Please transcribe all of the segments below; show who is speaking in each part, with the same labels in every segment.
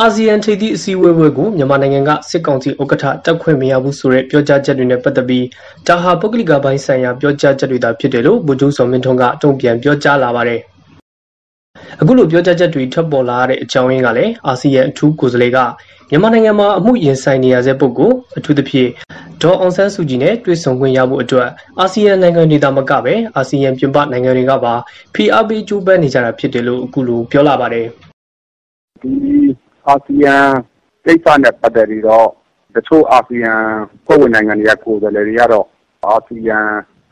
Speaker 1: အာဆီယံထိပ်သီးအစည်းအဝေးပွဲကိုမြန်မာနိုင်ငံကစစ်ကောင်စီဥက္ကဋ္ဌတက်ခွင့်မရဘူးဆိုတဲ့ပြောကြားချက်တွေနဲ့ပတ်သက်ပြီးဒါဟာပုဂ္ဂလိကပိုင်းဆိုင်ရာပြောကြားချက်တွေသာဖြစ်တယ်လို့ဗိုလ်ချုပ်စောမင်းထွန်းကတုံ့ပြန်ပြောကြားလာပါတယ်။အခုလိုပြောကြားချက်တွေထွက်ပေါ်လာတဲ့အကြောင်းရင်းကလည်းအာဆီယံအထူးကိုယ်စားလှယ်ကမြန်မာနိုင်ငံမှာအမှုရင်ဆိုင်နေရတဲ့ပုဂ္ဂိုလ်အထူးသဖြင့်ဒေါ်အောင်ဆန်းစုကြည်နဲ့တွေ့ဆုံခွင့်ရဖို့အတွက်အာဆီယံနိုင်ငံတွေသာမကပဲအာဆီယံပြင်ပနိုင်ငံတွေကပါဖိအားပေးကြိုးပမ်းနေကြတာဖြစ်တယ်လို့အခုလိုပြောလာပါတယ်။
Speaker 2: ဒီ အာဆီယံကိစ္စနဲ့ပတ်သက်ပြီးတော့တချို့အာဆီယံဖွဲ့ဝင်နိုင်ငံတွေကကိုယ်စားလှယ်တွေကတော့အာဆီယံ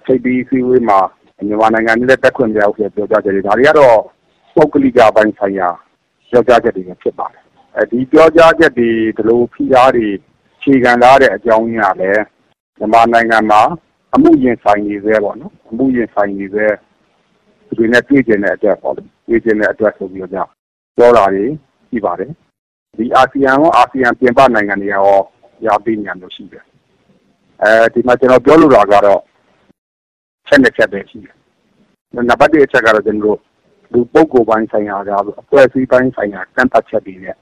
Speaker 2: ထိပ်သီးအစည်းအဝေးမှာမြန်မာနိုင်ငံနဲ့တက်ခွင့်မရဘူးဆိုပြောကြားချက်တွေဒါတွေကတော့ပုဂ္ဂလိကပိုင်းဆိုင်ရာပြောကြားချက်တွေဖြစ်ပါတယ်။အဲဒီပြောကြားချက်တွေဒီလိုဖိအားတွေခြေခံလာတဲ့အကြောင်းရင်းကလည်းမြန်မာနိုင်ငံမှာအမှုရင်ဆိုင်နေသေးပေါ့နော်အမှုရင်ဆိုင်နေသေးဒီနဲ့တွေ့ကျင်တဲ့အတွက်ပေါ့တွေ့ကျင်တဲ့အတွက်ဆိုပြီးတော့ပြောတာတွေရှိပါတယ် ဒီအာဆီယံရောအာဆီယံပြင်ပနိုင်ငံတွေရောရာပေးနေရလို့ရှိတယ်အဲဒီမှာ ကျွန်တော်ပြောလိုတာကတော့ချက်နဲ့ချက်ပဲရှိတယ် နံပါတ်1အချက်ကတော့ကျွန်တော်လူပုဂ္ဂိုလ်ပိုင်းဆိုင်ရာကအဖွဲ့အစည်းပိုင်းဆိုင်ရာ ကန့်သတ်ချက်တွေနဲ့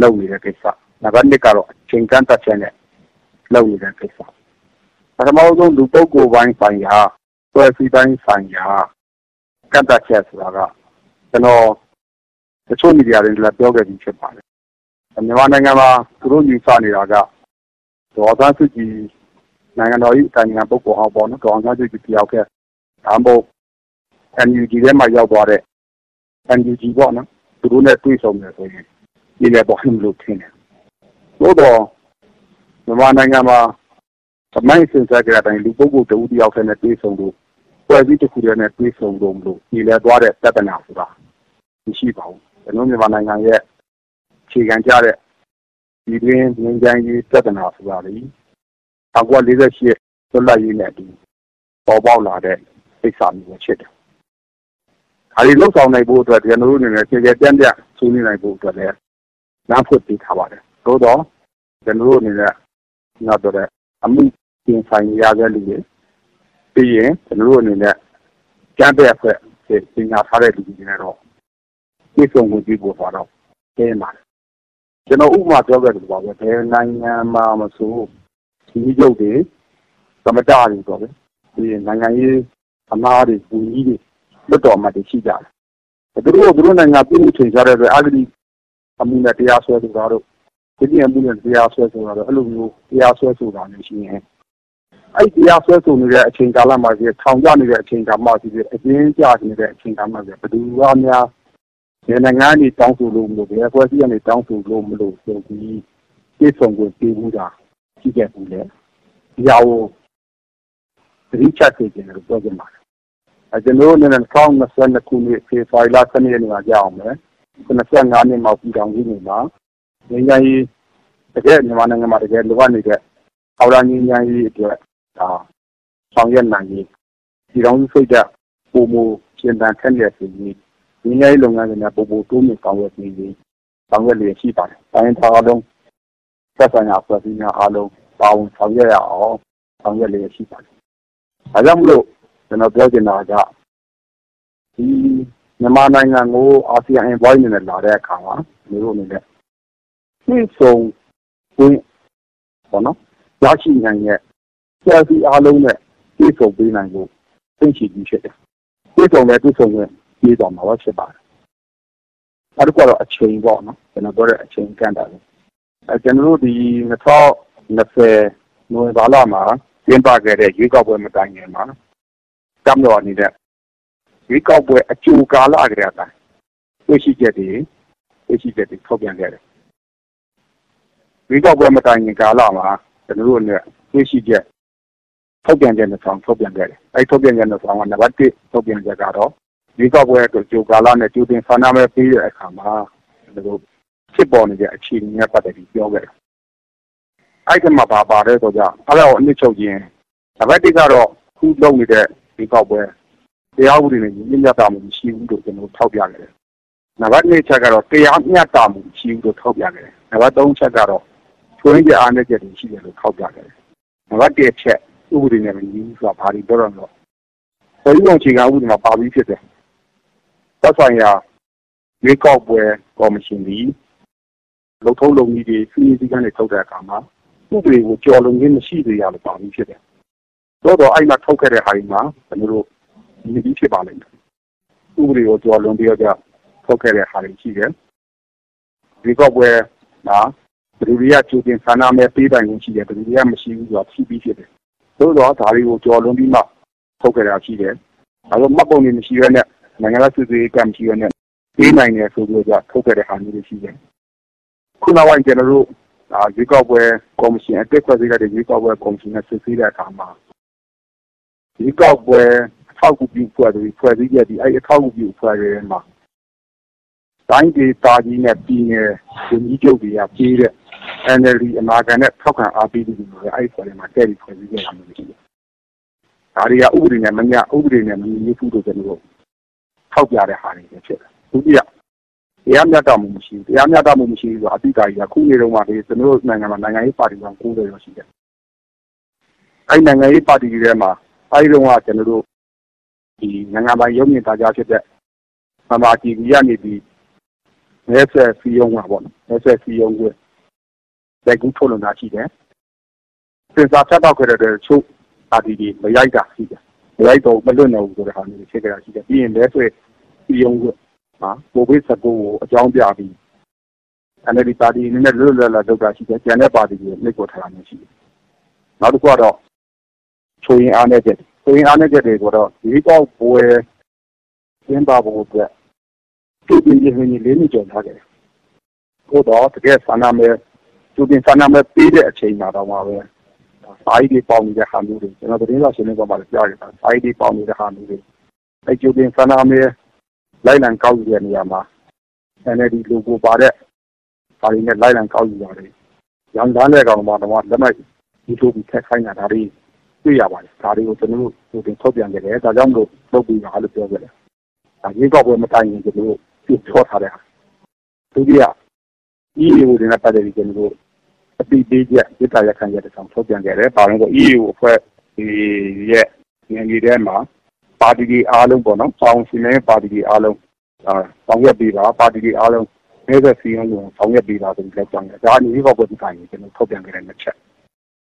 Speaker 2: လုပ်နေတဲ့ကိစ္စ နံပါတ်2ကတော့ အချိန်ကန့်သတ်ချက်နဲ့ လုပ်နေတဲ့ကိစ္စ ပထမဆုံး လူပုဂ္ဂိုလ်ပိုင်းဆိုင်ရာ အဖွဲ့အစည်းပိုင်းဆိုင်ရာ ကန့်သတ်ချက်ဆိုတာက ကျွန်တော် တချို့မီဒီယာတွေလည်း ပြောခဲ့ပြီးဖြစ်ပါတယ် မြန်မာနိုင်ငံမှာသူတို့ယူဆနေတာကဒေါ်အောင်ဆန်းစုကြည်နိုင်ငံတော်၏အတိုင်ပင်ခံပုဂ္ဂိုလ်ဟောင်းပေါ့နော်ဒေါ်အောင်ဆန်းစုကြည်တယောက်တည်းဒါမှမဟုတ် NUG ထဲမှာရောက်သွားတဲ့ NUG ပေါ့နော်သူတို့နဲ့တွေ့ဆုံတယ်ဆိုရင်ဒီလည်းပေါ်မလို့ထင်တယ်သို့တော့မြန်မာနိုင်ငံမှာသမိုင်းစင်ဆက်ကြတဲ့အတိုင်းလူပုဂ္ဂိုလ်တဦးတယောက်တည်းနဲ့တွေ့ဆုံလို့ပွဲပြီးတစ်ခုတည်းနဲ့တွေ့ဆုံလို့မလို့ဒီလည်းသွားတဲ့ပြဿနာဆိုတာမရှိပါဘူးကျွန်တော်မြန်မာနိုင်ငံရဲ့ အခြေခံကျတဲ့ပြည်တွင်းငြိမ်းချမ်းရေးပြဿနာဆိုတာလေ1948လွတ်လပ်ရေးနဲ့အတူပေါ်ပေါက်လာတဲ့ကိစ္စမျိုးပဲဖြစ်တယ်။ဒါတွေလှုပ်ဆောင်နိုင်ဖို့အတွက်ကျွန်တော်တို့အနေနဲ့ကျေကျေပြန့်ပြန့်ဆွေးနွေးနိုင်ဖို့အတွက်လည်းလမ်းဖွင့်ပေးထားပါတယ်။သို့တော့ကျွန်တော်တို့အနေနဲ့နောက်တော့အမှုပြင်ဆိုင်ရတဲ့လူတွေပြီးရင်ကျွန်တော်တို့အနေနဲ့ကျန်းတဲ့အဖွဲ့ပညာထားတဲ့လူတွေနဲ့တော့ပြည့်စုံမှုကြည့်ဖို့ဆိုတော့ကျင်းပါတယ် ကျွန်တော်ဥပမာပြောခဲ့တယ်ပေါ့ဗျာဘယ်နိုင်ငံမှာမဆိုဒီရုပ်တွေသမတတွေပေါ့ဗျာဒီနိုင်ငံရေးအမားတွေဘူကြီးတွေလွတ်တော်မှတရှိကြတယ်သူတို့သူတို့နိုင်ငံပြည်မှုချိန်ကြတဲ့အတွက်အဂတိအမှုနဲ့တရားစွဲဆိုတာတို့ဒီပြည်အမှုနဲ့တရားစွဲဆိုတာတို့အဲ့လိုမျိုးတရားစွဲဆိုတာမျိုးရှိရင်အဲ့တရားစွဲဆိုနေတဲ့အချိန်ကာလမှာကြီးထောင်ကျနေတဲ့အချိန်ကာလမှာကြီးအကျဉ်းကျနေတဲ့အချိန်ကာလမှာကြီးဘယ်သူကများ ဘယ်နိုင်ငံကနေတောင်းဆိုလို့မလို့ဘယ်အဖွဲ့အစည်းကနေတောင်းဆိုလို့မလို့ဆိုပြီးပြည်ဆောင်ကိုပေးဘူးတာရှိခဲ့ဘူးလေဒီဟာကိုသတိချစေချင်တယ်လို့ပြောချင်ပါတယ်အဲကျွန်တော်တို့အနေနဲ့2022ခုနှစ်ဖေဖော်ဝါရီလ7ရက်နေ့မှာကြာအောင်မယ်95နှစ်မှာပြည်ထောင်စုနေမှာငင်းကြီးတကယ်မြန်မာနိုင်ငံမှာတကယ်လိုအပ်နေတဲ့အော်လာငင်းကြီးအတွက်ဒါဆောင်ရွက်နိုင်ရေးပြည်ထောင်စုစိတ်ဓာတ်ပုံမူရှင်းတန်ထက်ရစီရေး ငင်းရေးလုပ်ငန်းတွေနဲ့ပုံပုံတိုးမြင့်ဆောင်ရွက်နေပြီးဆောင်ရွက်လျက်ရှိပါတယ်။တိုင်းသားအလုံးသက်ဆိုင်ရာဖွဲ့စည်းများအားလုံးပါဝင်ဆောင်ရွက်ရအောင်ဆောင်ရွက်လျက်ရှိပါတယ်။ဒါကြောင့်မလို့ကျွန်တော်ပြောချင်တာကဒီမြန်မာနိုင်ငံကိုအာဆီယံ envoy အနေနဲ့လာတဲ့အခါမှာမျိုးတို့အနေနဲ့သိဆုံးဝင်ပေါ့နော်ရရှိနိုင်တဲ့ဆရာစီအားလုံးနဲ့သိဆုံးပေးနိုင်ဖို့သိရှိပြီးဖြစ်တယ်။သိဆုံးတဲ့သိဆုံးဝင် ပြေးသွားမှာပဲဖြစ်ပါတယ်။နောက်တစ်ခုကတော့အချိန်ပေါ့နော်ကျွန်တော်ပြောတဲ့အချိန်ကန့်တာလေ။အဲကျွန်တော်တို့ဒီ2020နိုဝင်ဘာလမှာကျင်းပခဲ့တဲ့ရွေးကောက်ပွဲမတိုင်ခင်မှာတမ်တော်နေတဲ့ရွေးကောက်ပွဲအကျိုးကာလကြတဲ့အခါတွေ့ရှိချက်တွေတွေ့ရှိချက်တွေထုတ်ပြန်ခဲ့တယ်။ရွေးကောက်ပွဲမတိုင်ခင်ကာလမှာကျွန်တော်တို့နဲ့တွေ့ရှိချက်ထုတ်ပြန်ချက်နဲ့ဆောင်ထုတ်ပြန်ခဲ့တယ်။အဲဒီထုတ်ပြန်ချက်နဲ့ဆောင်ကနံပါတ်1ထုတ်ပြန်ချက်ကတော့ ရွေးကောက်ပွဲအတွက်ကြိုကာလနဲ့ကြိုတင်ဆန္ဒမဲပေးတဲ့အခါမှာဒီလိုဖြစ်ပေါ်နေတဲ့အခြေအနေနဲ့ပတ်သက်ပြီးပြောခဲ့တယ်။အဲ့ဒီမှာပါပါတယ်ဆိုကြအဲ့ဒါကိုအနည်းချုပ်ခြင်းနံပါတ်1ကတော့ခုလုပ်နေတဲ့ရွေးကောက်ပွဲတရားဥပဒေနဲ့ညီမျှတာမှုရှိဘူးလို့ကျွန်တော်ထောက်ပြခဲ့တယ်။နံပါတ်2ချက်ကတော့တရားမျှတမှုရှိဘူးလို့ထောက်ပြခဲ့တယ်။နံပါတ်3ချက်ကတော့ထွင်းပြအားနည်းချက်တွေရှိတယ်လို့ထောက်ပြခဲ့တယ်။နံပါတ်1ချက်ဥပဒေနဲ့ညီဘူးဆိုတာဘာလို့ပြောရမလဲ။ပြည်ုံအခြေခံဥပဒေမှာပါပြီးဖြစ်တယ်။ သက်ဆိုင်ရာရွေးကောက်ပွဲကော်မရှင်သည်လုံထုံးလုံကြီးတွေစီးစီးကန်းတွေထုတ်တဲ့အခါမှာဥပဒေကိုကြော်လွန်ခြင်းမရှိသေးရလို့ပါပြီးဖြစ်တယ်။သို့တော့အဲ့မှာထုတ်ခဲ့တဲ့ဟာတွေမှာကျွန်တော်တို့ဒီပြီးဖြစ်ပါလိမ့်မယ်။ဥပဒေကိုကြော်လွန်ပြီးတော့ထုတ်ခဲ့တဲ့ဟာတွေရှိတယ်။ဒီကောက်ပွဲမှာဘယ်သူတွေကကြိုတင်ဆန္ဒမဲပေးပိုင်ခြင်းရှိတယ်ဘယ်သူတွေကမရှိဘူးဆိုတာဖြီးပြီးဖြစ်တယ်။သို့တော့ဒါတွေကိုကြော်လွန်ပြီးမှထုတ်ခဲ့တာရှိတယ်။ဒါတော့မှတ်ပုံတွေမရှိရတဲ့ နိုင်ငံသားစစ်စစ်ကမ်းမရှိရတဲ့ပေးနိုင်တယ်ဆိုပြီးတော့ထုတ်ခဲ့တဲ့ဟာမျိုးတွေရှိတယ်။ခုနောက်ပိုင်းကျွန်တော်တို့ဒါရွေးကောက်ပွဲကော်မရှင်အတက်ခွဲစည်းတဲ့ရွေးကောက်ပွဲကော်မရှင်နဲ့စစ်ဆေးတဲ့အခါမှာရွေးကောက်ပွဲအထောက်အကူပြုဖွဲ့ပြီးဖွဲ့စည်းခဲ့ပြီးအဲ့အထောက်အကူပြုဖွဲ့ရဲမှာတိုင်းဒေသကြီးနဲ့ပြည်နယ်ဝန်ကြီးချုပ်တွေကပြေးတဲ့ NLD အနာဂတ်နဲ့ထောက်ခံအားပေးပြီးလို့အဲ့ဖွဲ့ထဲမှာတည့်ပြီးဖွဲ့စည်းခဲ့တာမျိုးရှိတယ်။ဒါတွေကဥပဒေနဲ့မမျှဥပဒေနဲ့မညီဘူးလို့ကျွန်တော်တို့ ထောက်ပြတဲ့ဟာတွေဖြစ်တယ်။ဒုတိယတရားမျှတမှုမရှိဘူးတရားမျှတမှုမရှိဘူးဆိုအတိတ်ကြီးကခုနေတော့မှဒီကျွန်တော်တို့နိုင်ငံမှာနိုင်ငံရေးပါတီပေါင်း90ရောရှိတယ်အဲ့နိုင်ငံရေးပါတီတွေထဲမှာအဲ့ဒီတော့ကကျွန်တော်တို့ဒီနိုင်ငံပိုင်ရုပ်မြင်သားကြားဖြစ်တဲ့မမာတီဗီကနေပြီးမဲဆွဲစီယုံမှာပေါ့နော်မဲဆွဲစီယုံကိုလက်ကူထုတ်လွှင့်တာရှိတယ်စင်စာဖြတ်တော့ခဲ့တဲ့ချုပ်ပါတီတွေမရိုက်တာရှိတယ်မရိုက်တော့မလွတ်နိုင်ဘူးဆိုတဲ့ဟာမျိုးဖြစ်ခဲ့တာရှိတယ်ပြီးရင်မဲဆွဲ စီယုံကိုဟာကိုဗစ်19ကိုအကြောင်းပြပြီး NLD ပါတီအနေနဲ့လွတ်လွတ်လပ်လပ်လုပ်တာရှိတယ်ကျန်တဲ့ပါတီတွေနှိပ်ကွပ်ထားတာမျိုးရှိတယ်နောက်တစ်ခုကတော့ချိုးရင်အားနဲ့ချက်ချိုးရင်အားနဲ့ချက်တွေကတော့ဒီကောက်ပွဲကျင်းပဖို့အတွက်သူပြင်ပြင်းနေလေးနှစ်ကျော်ထားခဲ့တယ်။ကိုတော့တကယ်ဆန္ဒမဲသူပြင်ဆန္ဒမဲပေးတဲ့အချိန်မှာတော့မှာပဲစာရေးတွေပေါင်းနေတဲ့ဟာမျိုးတွေကျွန်တော်သတင်းစာရှင်းလင်းပွဲမှာကြားရတာစာရေးတွေပေါင်းနေတဲ့ဟာမျိုးတွေအဲကျူတင်ဆန္ဒမဲ လိုက်လံကောက်ယူတဲ့နေရာမှာ NLD logo ပါတဲ့ဒါတွေနဲ့လိုက်လံကောက်ယူပါတယ်။ရောင်တန်းတဲ့ကောင်မှာတော့လက်မှတ်ဒီလိုပြီးထက်ခိုင်းတာဒါတွေတွေ့ရပါတယ်။ဒါတွေကိုကျွန်တော်တို့ဒီတင်ထုတ်ပြန်ကြတယ်။ဒါကြောင့်မလို့လုပ်ပြီးပါလို့ပြောကြတယ်။ဒါရေကောက်ပွဲမတိုင်ရင်ကျွန်တော်တို့ပြချောထားတဲ့ဒုတိယ EU တွေနဲ့ပတ်သက်ပြီးကျွန်တော်တို့အပိပေးချက်ဒေတာရခံရတဲ့ဆောင်ထုတ်ပြန်ခဲ့တယ်။ပါရင်က EU အဖွဲ့ရဲ့ငန်းကြီးထဲမှာ ပါတီတွေအားလုံးပေါ့နော်။ဆောင်စီမံပါတီတွေအားလုံးအာဆောင်ရွက်ပေးပါပါတီတွေအားလုံးမဲဆက်စီရင်ကိုဆောင်ရွက်ပေးပါဆိုပြီးလက်ကြောင်းတယ်။ဒါအနေနဲ့ကောက်ပွဲဒီတိုင်းကျွန်တော်ထုတ်ပြန်ခဲ့တဲ့နှစ်ချက်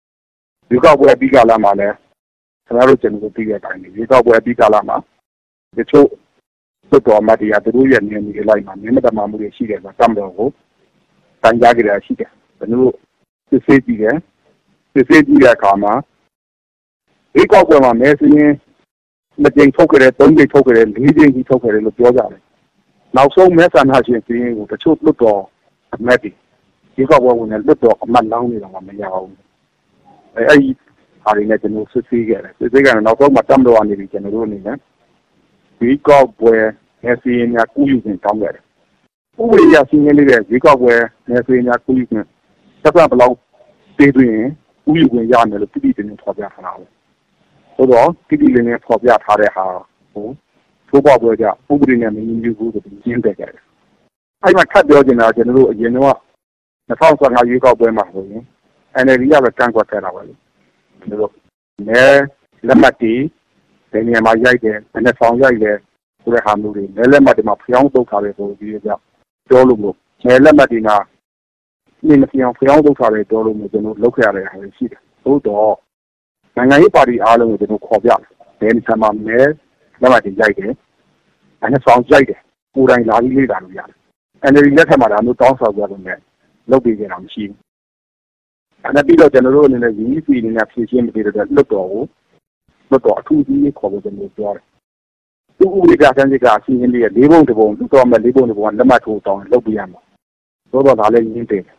Speaker 2: ။ဒီကောက်ပွဲပြီးကလာမှာလည်းကျွန်တော်တို့ကျွန်တော်ပြီးတဲ့အတိုင်းဒီကောက်ပွဲပြီးကလာမှာတချို့သွတ်တော်မတရားသူတို့ရဲ့နေနေလိုက်မှာမြင့်တမမှုတွေရှိတယ်ဆိုတော့တမ်တော်ကိုတန်ကြားကြရရှိတယ်။ကျွန်တော်စစ်ဆေးကြည့်တယ်။စစ်ဆေးကြည့်တဲ့အခါမှာဒီကောက်ပွဲမှာမဲစင်း နှစ်ကြိမ်ထုတ်ခဲ့တယ်သုံးကြိမ်ထုတ်ခဲ့တယ်လေးကြိမ်ကြီးထုတ်ခဲ့တယ်လို့ပြောကြတယ်နောက်ဆုံးမဲဆန္ဒရှင်စင်းကိုတချို့လွတ်တော်အမတ်တွေဒီကောက်ပွဲဝင်တဲ့လွတ်တော်အမတ်လောင်းတွေတော့မရဘူးအဲအဲ့ဒီဟာတွေနဲ့ကျွန်တော်စစ်ဆေးခဲ့တယ်စစ်ဆေးကြတယ်နောက်ဆုံးမှတမ်တော်အနေနဲ့ကျွန်တော်တို့အနေနဲ့ဒီကောက်ပွဲမဲစင်းများကူးယူခြင်းတောင်းခဲ့တယ်ဥပဒေရစီမင်းလေးတဲ့ဒီကောက်ပွဲမဲစင်းများကူးယူခြင်းတစ်ပတ်ဘလောက်ပေးသွင်းကူးယူခွင့်ရမယ်လို့ပြည်ပြည်တင်ထော်ပြထားတာပဲ ဆိုတော့တိတိလေးနဲ့ဖော်ပြထားတဲ့ဟာကိုထိုးပေါက်ပွဲကြဥပဒေနဲ့မညီညွတ်ဘူးဆိုပြီးရှင်းပြကြတယ်။အဲ့မှာထပ်ပြောချင်တာကျွန်တော်တို့အရင်တော့2015ရွေးကောက်ပွဲမှာဆိုရင် NLD ကပဲကန့်ကွက်ခဲ့တာပဲလေ။ကျွန်တော်တို့မဲလက်မှတ်တီဒီနေရာမှာရိုက်တယ်၊နဲ့ဆောင်ရိုက်တယ်ဆိုတဲ့ဟာမျိုးတွေမဲလက်မှတ်တွေမှာဖျောင်းတုတ်ထားတယ်ဆိုပြီးကြပြောလို့မို့မဲလက်မှတ်တွေမှာနင်းမဖျောင်းဖျောင်းတုတ်ထားတယ်ပြောလို့မို့ကျွန်တော်လုပ်ခဲ့ရတဲ့ဟာတွေရှိတယ်။သို့တော့ နိုင်ငံရေးပါတီအားလုံးကိုကျွန်တော်ခေါ်ပြတယ်။ဘယ်နေရာမှာမဲလက်မှတ်တွေရိုက်တယ်။အဲနဲ့ဆောင်ရိုက်တယ်။ကိုယ်တိုင်လာပြီးလေ့လာလို့ရတယ်။ NLD လက်ထက်မှာဒါမျိုးတောင်းဆိုကြတယ်နဲ့လုပ်ပေးကြတာမရှိဘူး။အဲနဲ့ပြီးတော့ကျွန်တော်တို့အနေနဲ့ UEC အနေနဲ့ဖြည့်ရှင်းပေးတဲ့လွတ်တော်ကိုလွတ်တော်အထူးကြီးခေါ်ဖို့ကျွန်တော်ပြောတယ်။သူ့ဥပဒေကစံစစ်ကအစီအစဉ်လေးရဲ့လေးပုံတစ်ပုံလွတ်တော်မဲ့လေးပုံတစ်ပုံကလက်မှတ်ထိုးတောင်းလုပ်ပေးရမှာ။သို့တော့ဒါလည်းရင်းတယ်။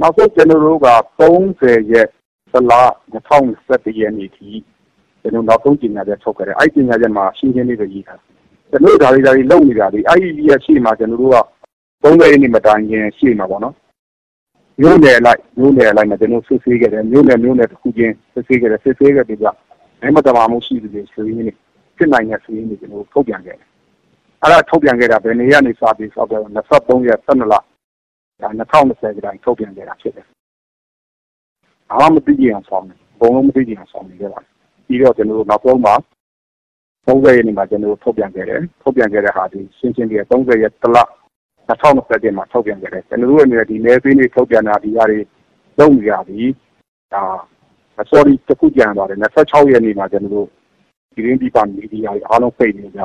Speaker 2: နောက်ဆုံးကျွန်တော်တို့က30ရက် ဇလ2021ရက်နေ့ထိကျွန်တော်နောက်ဆုံးကြေညာချက်ထုတ်ခဲ့တယ်အဲ့ကြေညာချက်မှာရှင်းရှင်းလေးပဲရေးထားကျွန်တော်ဒါတွေဒါတွေလုပ်နေတာဒီအဲ့ဒီရရှိမှာကျွန်တော်တို့က30ရက်နေ့မတိုင်ခင်ရှိမှာပေါ့နော်မျိုးနယ်လိုက်မျိုးနယ်လိုက်မှာကျွန်တော်ဆွေးဆွေးခဲ့တယ်မျိုးနယ်မျိုးနယ်တစ်ခုချင်းဆွေးဆွေးခဲ့တယ်ဆွေးဆွေးခဲ့ပြီးကြအဲမတမာမှုရှိတယ်ဆိုရင်ဖြစ်နိုင်တဲ့ဆိုရင်ကျွန်တော်ထုတ်ပြန်ခဲ့တယ်အဲ့ဒါထုတ်ပြန်ခဲ့တာဘယ်နေရာနေစပြီးဆိုတော့23ရက်12လဒါ2020ကတိုင်းထုတ်ပြန်ခဲ့တာဖြစ်တယ် ဘာမှမသိကြအောင်ဆောင်တယ်ဘုံလုံးမသိကြအောင်ဆောင်နေကြပါပြီးတော့ကျွန်တော်တို့နောက်ဆုံးမှာ30ရက်နေ့မှာကျွန်တော်တို့ထုတ်ပြန်ခဲ့တယ်ထုတ်ပြန်ခဲ့တဲ့ဟာဒီရှင်းရှင်းလေး30ရက်တစ်လ2021မှာထုတ်ပြန်ခဲ့တယ်ကျွန်တော်တို့အနေနဲ့ဒီမဲပေးနေထုတ်ပြန်တာဒီဟာတွေလုပ်နေရပြီဒါ sorry တခုကြံပါတယ်26ရက်နေ့မှာကျွန်တော်တို့ဒီရင်းဒီပါမီဒီယာတွေအားလုံးဖိတ်နေကြ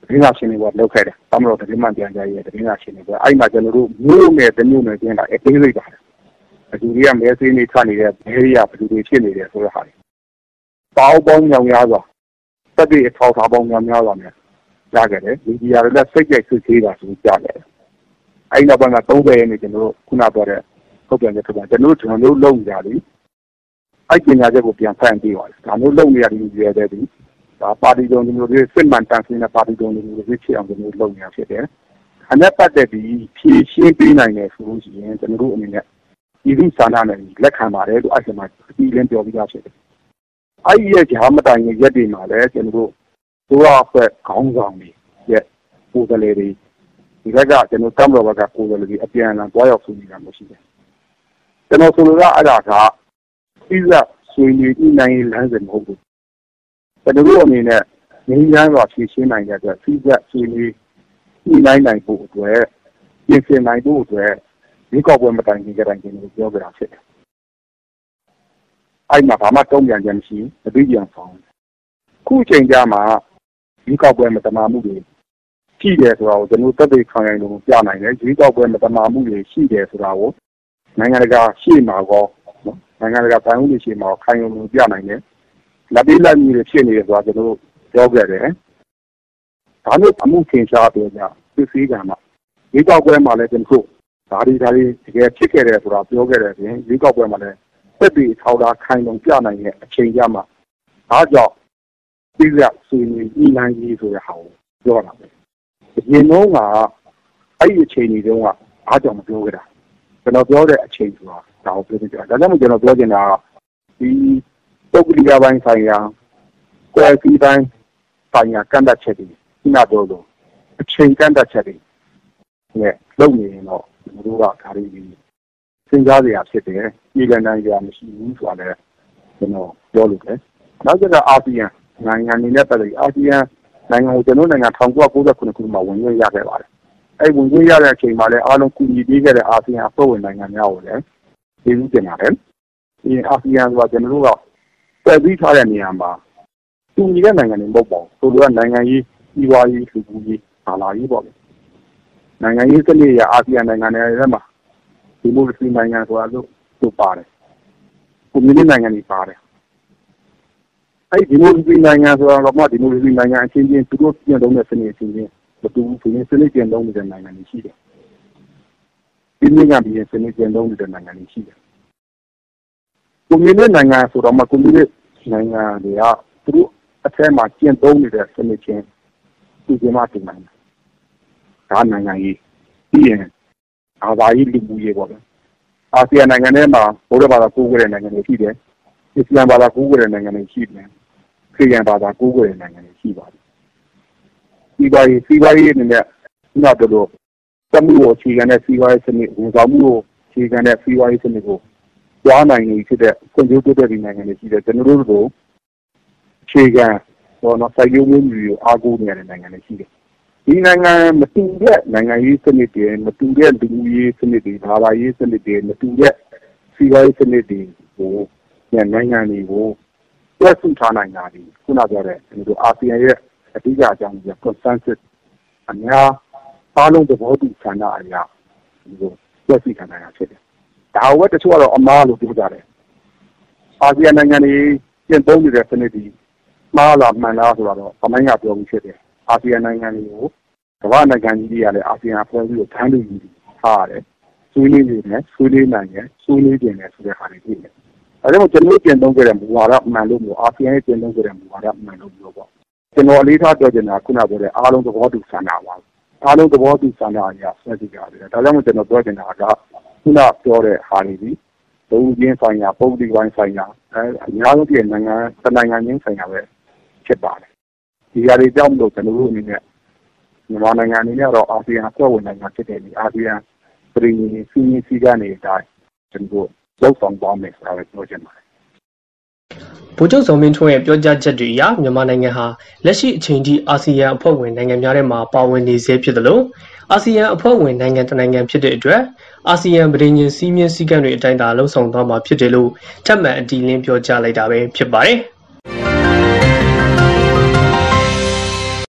Speaker 2: သတင်းစာရှင်းလင်းပွဲလုပ်ခဲ့တယ်။ဒါမှမဟုတ်သတင်းမှန်ပြန်ကြားရဲ့သတင်းစာရှင်းလင်းပွဲအဲ့မှာကျွန်တော်တို့မြို့နယ်တမျိုးနယ်ချင်းတာအသေးစိတ်ပါတယ်။ အတူတွေကမဲဆေးနေထနေတဲ့ဘဲရီကဘယ်သူတွေဖြစ်နေတယ်ဆိုတဲ့ဟာတွေ။ပေါင်းပေါင်းညောင်များစွာတက်တဲ့အထောက်အထားပေါင်းများများစွာနဲ့ရခဲ့တယ်။မီဒီယာတွေလည်းစိတ်ကြိုက်စစ်သေးတာဆိုကြားခဲ့တယ်။အဲ့နောက်ပိုင်းမှာ30ရက်နေ့ကျွန်တော်တို့ခုနပြောတဲ့ထုတ်ပြန်ချက်ထုတ်ပြန်ကျွန်တော်တို့ကျွန်တော်တို့လုပ်ကြတယ်။အဲ့ပညာချက်ကိုပြန်ဖန်ပြီးပါတယ်။ဒါမျိုးလုပ်နေရတယ်ဒီရတဲ့ဒီဒါပါတီတော်မျိုးတွေစစ်မှန်တန်ဆင်းတဲ့ပါတီတော်မျိုးတွေဖြစ်အောင်ကျွန်တော်လုပ်နေတာဖြစ်တယ်။အနဲ့ပတ်သက်ပြီးဖြည့်ရှင်းပေးနိုင်တယ်ဆိုလို့ရှိရင်ကျွန်တော်တို့အနေနဲ့ ဒီဒီစာနာနဲ့လက်ခံပါတယ်လို့အဲ့ဒီမှာအပြီးလင်းပြောပြီးသားဖြစ်တယ်။အဲ့ဒီရဲ့ဂျာမတိုင်ရဲ့ရက်တွေမှာလည်းကျွန်တော်တို့သူရအဖွဲ့ခေါင်းဆောင်တွေရဲ့ကိုယ်စားလှယ်တွေဒီဘက်ကကျွန်တော်တမ်တော်ဘက်ကကိုယ်စားလှယ်တွေအပြန်အလှန်တွားရောက်ဆွေးနွေးတာမျိုးရှိတယ်။ကျွန်တော်ဆိုလိုတာအဲ့ဒါကပြီးသက်ဆွေးနွေးနိုင်လမ်းစဉ်မဟုတ်ဘူးကျွန်တော်တို့အနေနဲ့ငင်းရမ်းစွာဖြည့်ရှင်းနိုင်တဲ့အတွက်ပြီးသက်ဆွေးနွေးနိုင်နိုင်ဖို့အတွက်ပြင်ဆင်နိုင်ဖို့အတွက် ဒီကောက်ပွဲမတိုင်ခင်ကြတိုင်းကျွန်တော်ပြောကြတာဖြစ်တယ်။အဲ့မှာဘာမှတုံ့ပြန်ခြင်းမရှိဘူးအပြီးပြန်ဆောင်ခုချိန်ကြမှာဒီကောက်ပွဲမတမာမှုတွေရှိတယ်ဆိုတာကိုကျွန်တော်တက်တဲ့ခံရလို့ပြနိုင်တယ်ဒီကောက်ပွဲမတမာမှုတွေရှိတယ်ဆိုတာကိုနိုင်ငံတကာရှေ့မှာကောနော်နိုင်ငံတကာတိုင်းဦးတွေရှေ့မှာခိုင်လုံလို့ပြနိုင်တယ်လက်ပြီးလက်မြည်ဖြစ်နေတယ်ဆိုတာကျွန်တော်ပြောခဲ့တယ်ဒါမျိုးအမှုခင်ရှားပြောကြစစ်စည်းကံမှာဒီကောက်ပွဲမှာလည်းကျွန်တော် ဒါဒီဒါဒီတကယ်ဖြစ်ခဲ့တယ်ဆိုတာပြောခဲ့တယ်ပြင်ဒီကောက်ပွဲမှာလည်းသက်ပြီးထောက်တာခိုင်လုံပြနိုင်တဲ့အချိန်ကြမှာဒါကြောင့်ပြည်ရဆွေးနွေးဤနိုင်ကြီးဆိုတဲ့ဟာကိုပြောတာပဲအရင်တော့ကအဲ့ဒီအချိန်ကြီးတုန်းကအားကြောင့်မပြောခဲ့တာကျွန်တော်ပြောတဲ့အချိန်ဆိုတာဒါကိုပြောပြတာဒါကြောင့်မို့ကျွန်တော်ပြောချင်တာကဒီပုဂ္ဂလိကပိုင်းဆိုင်ရာကွယ်စီပိုင်းဆိုင်ရာကန့်တတ်ချက်တွေခုနပြောလို့အချိန်ကန့်တတ်ချက်တွေနဲ့လုပ်နေရင်တော့ ကျွန်တော်တို့ကဒါတွေစဉ်းစားစရာဖြစ်တယ်ပြည်လည်နိုင်ကြမရှိဘူးဆိုတာလည်းကျွန်တော်ပြောလို့တယ်နောက်ကျတော့အာဆီယံနိုင်ငံအနေနဲ့ပတ်သက်ပြီးအာဆီယံနိုင်ငံကိုကျွန်တော်နိုင်ငံ1999ခုနှစ်မှာဝင်ရွေးရခဲ့ပါတယ်အဲ့ဝင်ရွေးရတဲ့အချိန်မှာလည်းအားလုံးကူညီပေးခဲ့တဲ့အာဆီယံအဖွဲ့ဝင်နိုင်ငံများကိုလည်းကျေးဇူးတင်ပါတယ်ဒီအာဆီယံဆိုတာကျွန်တော်တို့ကပြည်ပြီးထားတဲ့နေရာမှာတူညီတဲ့နိုင်ငံတွေမဟုတ်ပါဘူးဆိုတော့နိုင်ငံရေးဤဝါရေးလူမှုရေးဘာလာရေးပေါ့လေ နိုင်ငံရေးစနစ်ရအာဆီယံနိုင်ငံတွေထဲမှာဒီမိုကရေစီနိုင်ငံဆိုတာလို့ဆိုပါတယ်ကွန်မြူနစ်နိုင်ငံတွေပါတယ်အဲ့ဒီမိုကရေစီနိုင်ငံဆိုတာတော့မှဒီမိုကရေစီနိုင်ငံအချင်းချင်းသူတို့ပြင်သုံးတဲ့စနစ်အချင်းချင်းမတူဘူးပြင်စနစ်ပြင်သုံးနေတဲ့နိုင်ငံတွေရှိတယ်ဒီနိုင်ငံပြင်စနစ်ပြင်သုံးနေတဲ့နိုင်ငံတွေရှိတယ်ကွန်မြူနစ်နိုင်ငံဆိုတော့မှကွန်မြူနစ်နိုင်ငံတွေကသူတို့အထက်မှာကျင့်သုံးနေတဲ့စနစ်ချင်းဒီကျမှတင်နိုင်တယ် ဒါနိုင်ငံကြီးပြီးရင်အာသာရေးလူမှုရေးပေါ့ဗျအာဆီယံနိုင်ငံထဲမှာဘုရားဘာသာကိုးကွယ်တဲ့နိုင်ငံတွေရှိတယ်အစ္စလာမ်ဘာသာကိုးကွယ်တဲ့နိုင်ငံတွေရှိတယ်ခရီးရန်ဘာသာကိုးကွယ်တဲ့နိုင်ငံတွေရှိပါတယ်စီးပွားရေးစီးပွားရေးအနေနဲ့ခုနပြောလို့တမှုကိုအခြေခံတဲ့စီးပွားရေးစနစ်ဝန်ဆောင်မှုကိုအခြေခံတဲ့စီးပွားရေးစနစ်ကိုကြွားနိုင်နေဖြစ်တဲ့ကွန်ပျူတာတဲ့ဒီနိုင်ငံတွေရှိတယ်ကျွန်တော်တို့တို့အခြေခံတော့နော်စိုက်ပျိုးမှုမျိုးအားကိုးနေရတဲ့နိုင်ငံတွေရှိတယ် ဒီနိုင်ငံမတူတဲ့နိုင်ငံရေးစနစ်တွေမတူတဲ့လူမှုရေးစနစ်တွေဘာသာရေးစနစ်တွေမတူတဲ့စီးပွားရေးစနစ်တွေကိုနိုင်ငံတွေကိုတွဲဆုထားနိုင်တာဒီခုနပြောတဲ့ဒီလိုအာဆီယံရဲ့အဓိကအကြောင်းကြီး consensus အများအားလုံးသဘောတူဆန္ဒအရာဒီလိုတွဲဆုထားနိုင်တာဖြစ်တယ်။ဒါဝက်တချို့ကတော့အမားလို့ပြောကြတယ်။အာဆီယံနိုင်ငံတွေကျင့်သုံးနေတဲ့စနစ်ဒီမှားလားမှန်လားဆိုတော့အမိုင်းကပြောပြီးဖြစ်တယ်။ အာဆီယံနိုင်ငံတွေကိုကမ္ဘာနိုင်ငံကြီးတွေကလည်းအာဆီယံအဖွဲ့အစည်းကိုထမ်းလို့ယူထားရတယ်။ဆွေးနွေးနေတယ်ဆွေးနွေးနိုင်တယ်ဆွေးနွေးတင်တယ်ဆိုတဲ့ဟာတွေဖြစ်တယ်ဒါကြောင့်ကျွန်တော်ပြင်သုံးခဲ့တဲ့မူဝါဒမှန်လို့မျိုးအာဆီယံရဲ့ပြင်သုံးခဲ့တဲ့မူဝါဒမှန်လို့မျိုးပေါ့ကျွန်တော်အလေးထားပြောချင်တာခုနပြောတဲ့အားလုံးသဘောတူဆန္ဒပါအားလုံးသဘောတူဆန္ဒအရာဆွဲကြည့်ကြတယ်ဒါကြောင့်မို့ကျွန်တော်ပြောချင်တာကခုနပြောတဲ့ဟာတွေဒီဘုံချင်းဆိုင်ရာပုံတိပိုင်းဆိုင်ရာအဲအများဆုံးပြည်နိုင်ငံတနိုင်ငံချင်းဆိုင်ရာပဲဖြစ်ပါတယ် ဒီဟာတွေကြောင့်မလို့ကျွန်တော်တို့အနေနဲ့မြန်မာနိုင်ငံအနေနဲ့တော့အာဆီယံအဖွဲ့ဝင်နိုင်ငံဖြစ်တယ်ဒီအာဆီယံပြည်စီစီကနေတိုင်းကျွန်တော်လုပ်ဆောင်သွားမယ်ဆိုတာပဲပြောချင်ပါတယ်
Speaker 1: ဗိုလ်ချုပ်ဇော်မင်းထွန်းရဲ့ပြောကြားချက်တွေအရမြန်မာနိုင်ငံဟာလက်ရှိအချိန်ထိအာဆီယံအဖွဲ့ဝင်နိုင်ငံများထဲမှာပါဝင်နေဆဲဖြစ်သလိုအာဆီယံအဖွဲ့ဝင်နိုင်ငံတစ်နိုင်ငံဖြစ်တဲ့အတွက်အာဆီယံဗြိဉ္ဉ်စည်းမျဉ်းစည်းကမ်းတွေအတိုင်းသာလှုံ့ဆော်သွားမှာဖြစ်တယ်လို့ထပ်မံအတည်လင်းပြောကြားလိုက်တာပဲဖြစ်ပါတယ်။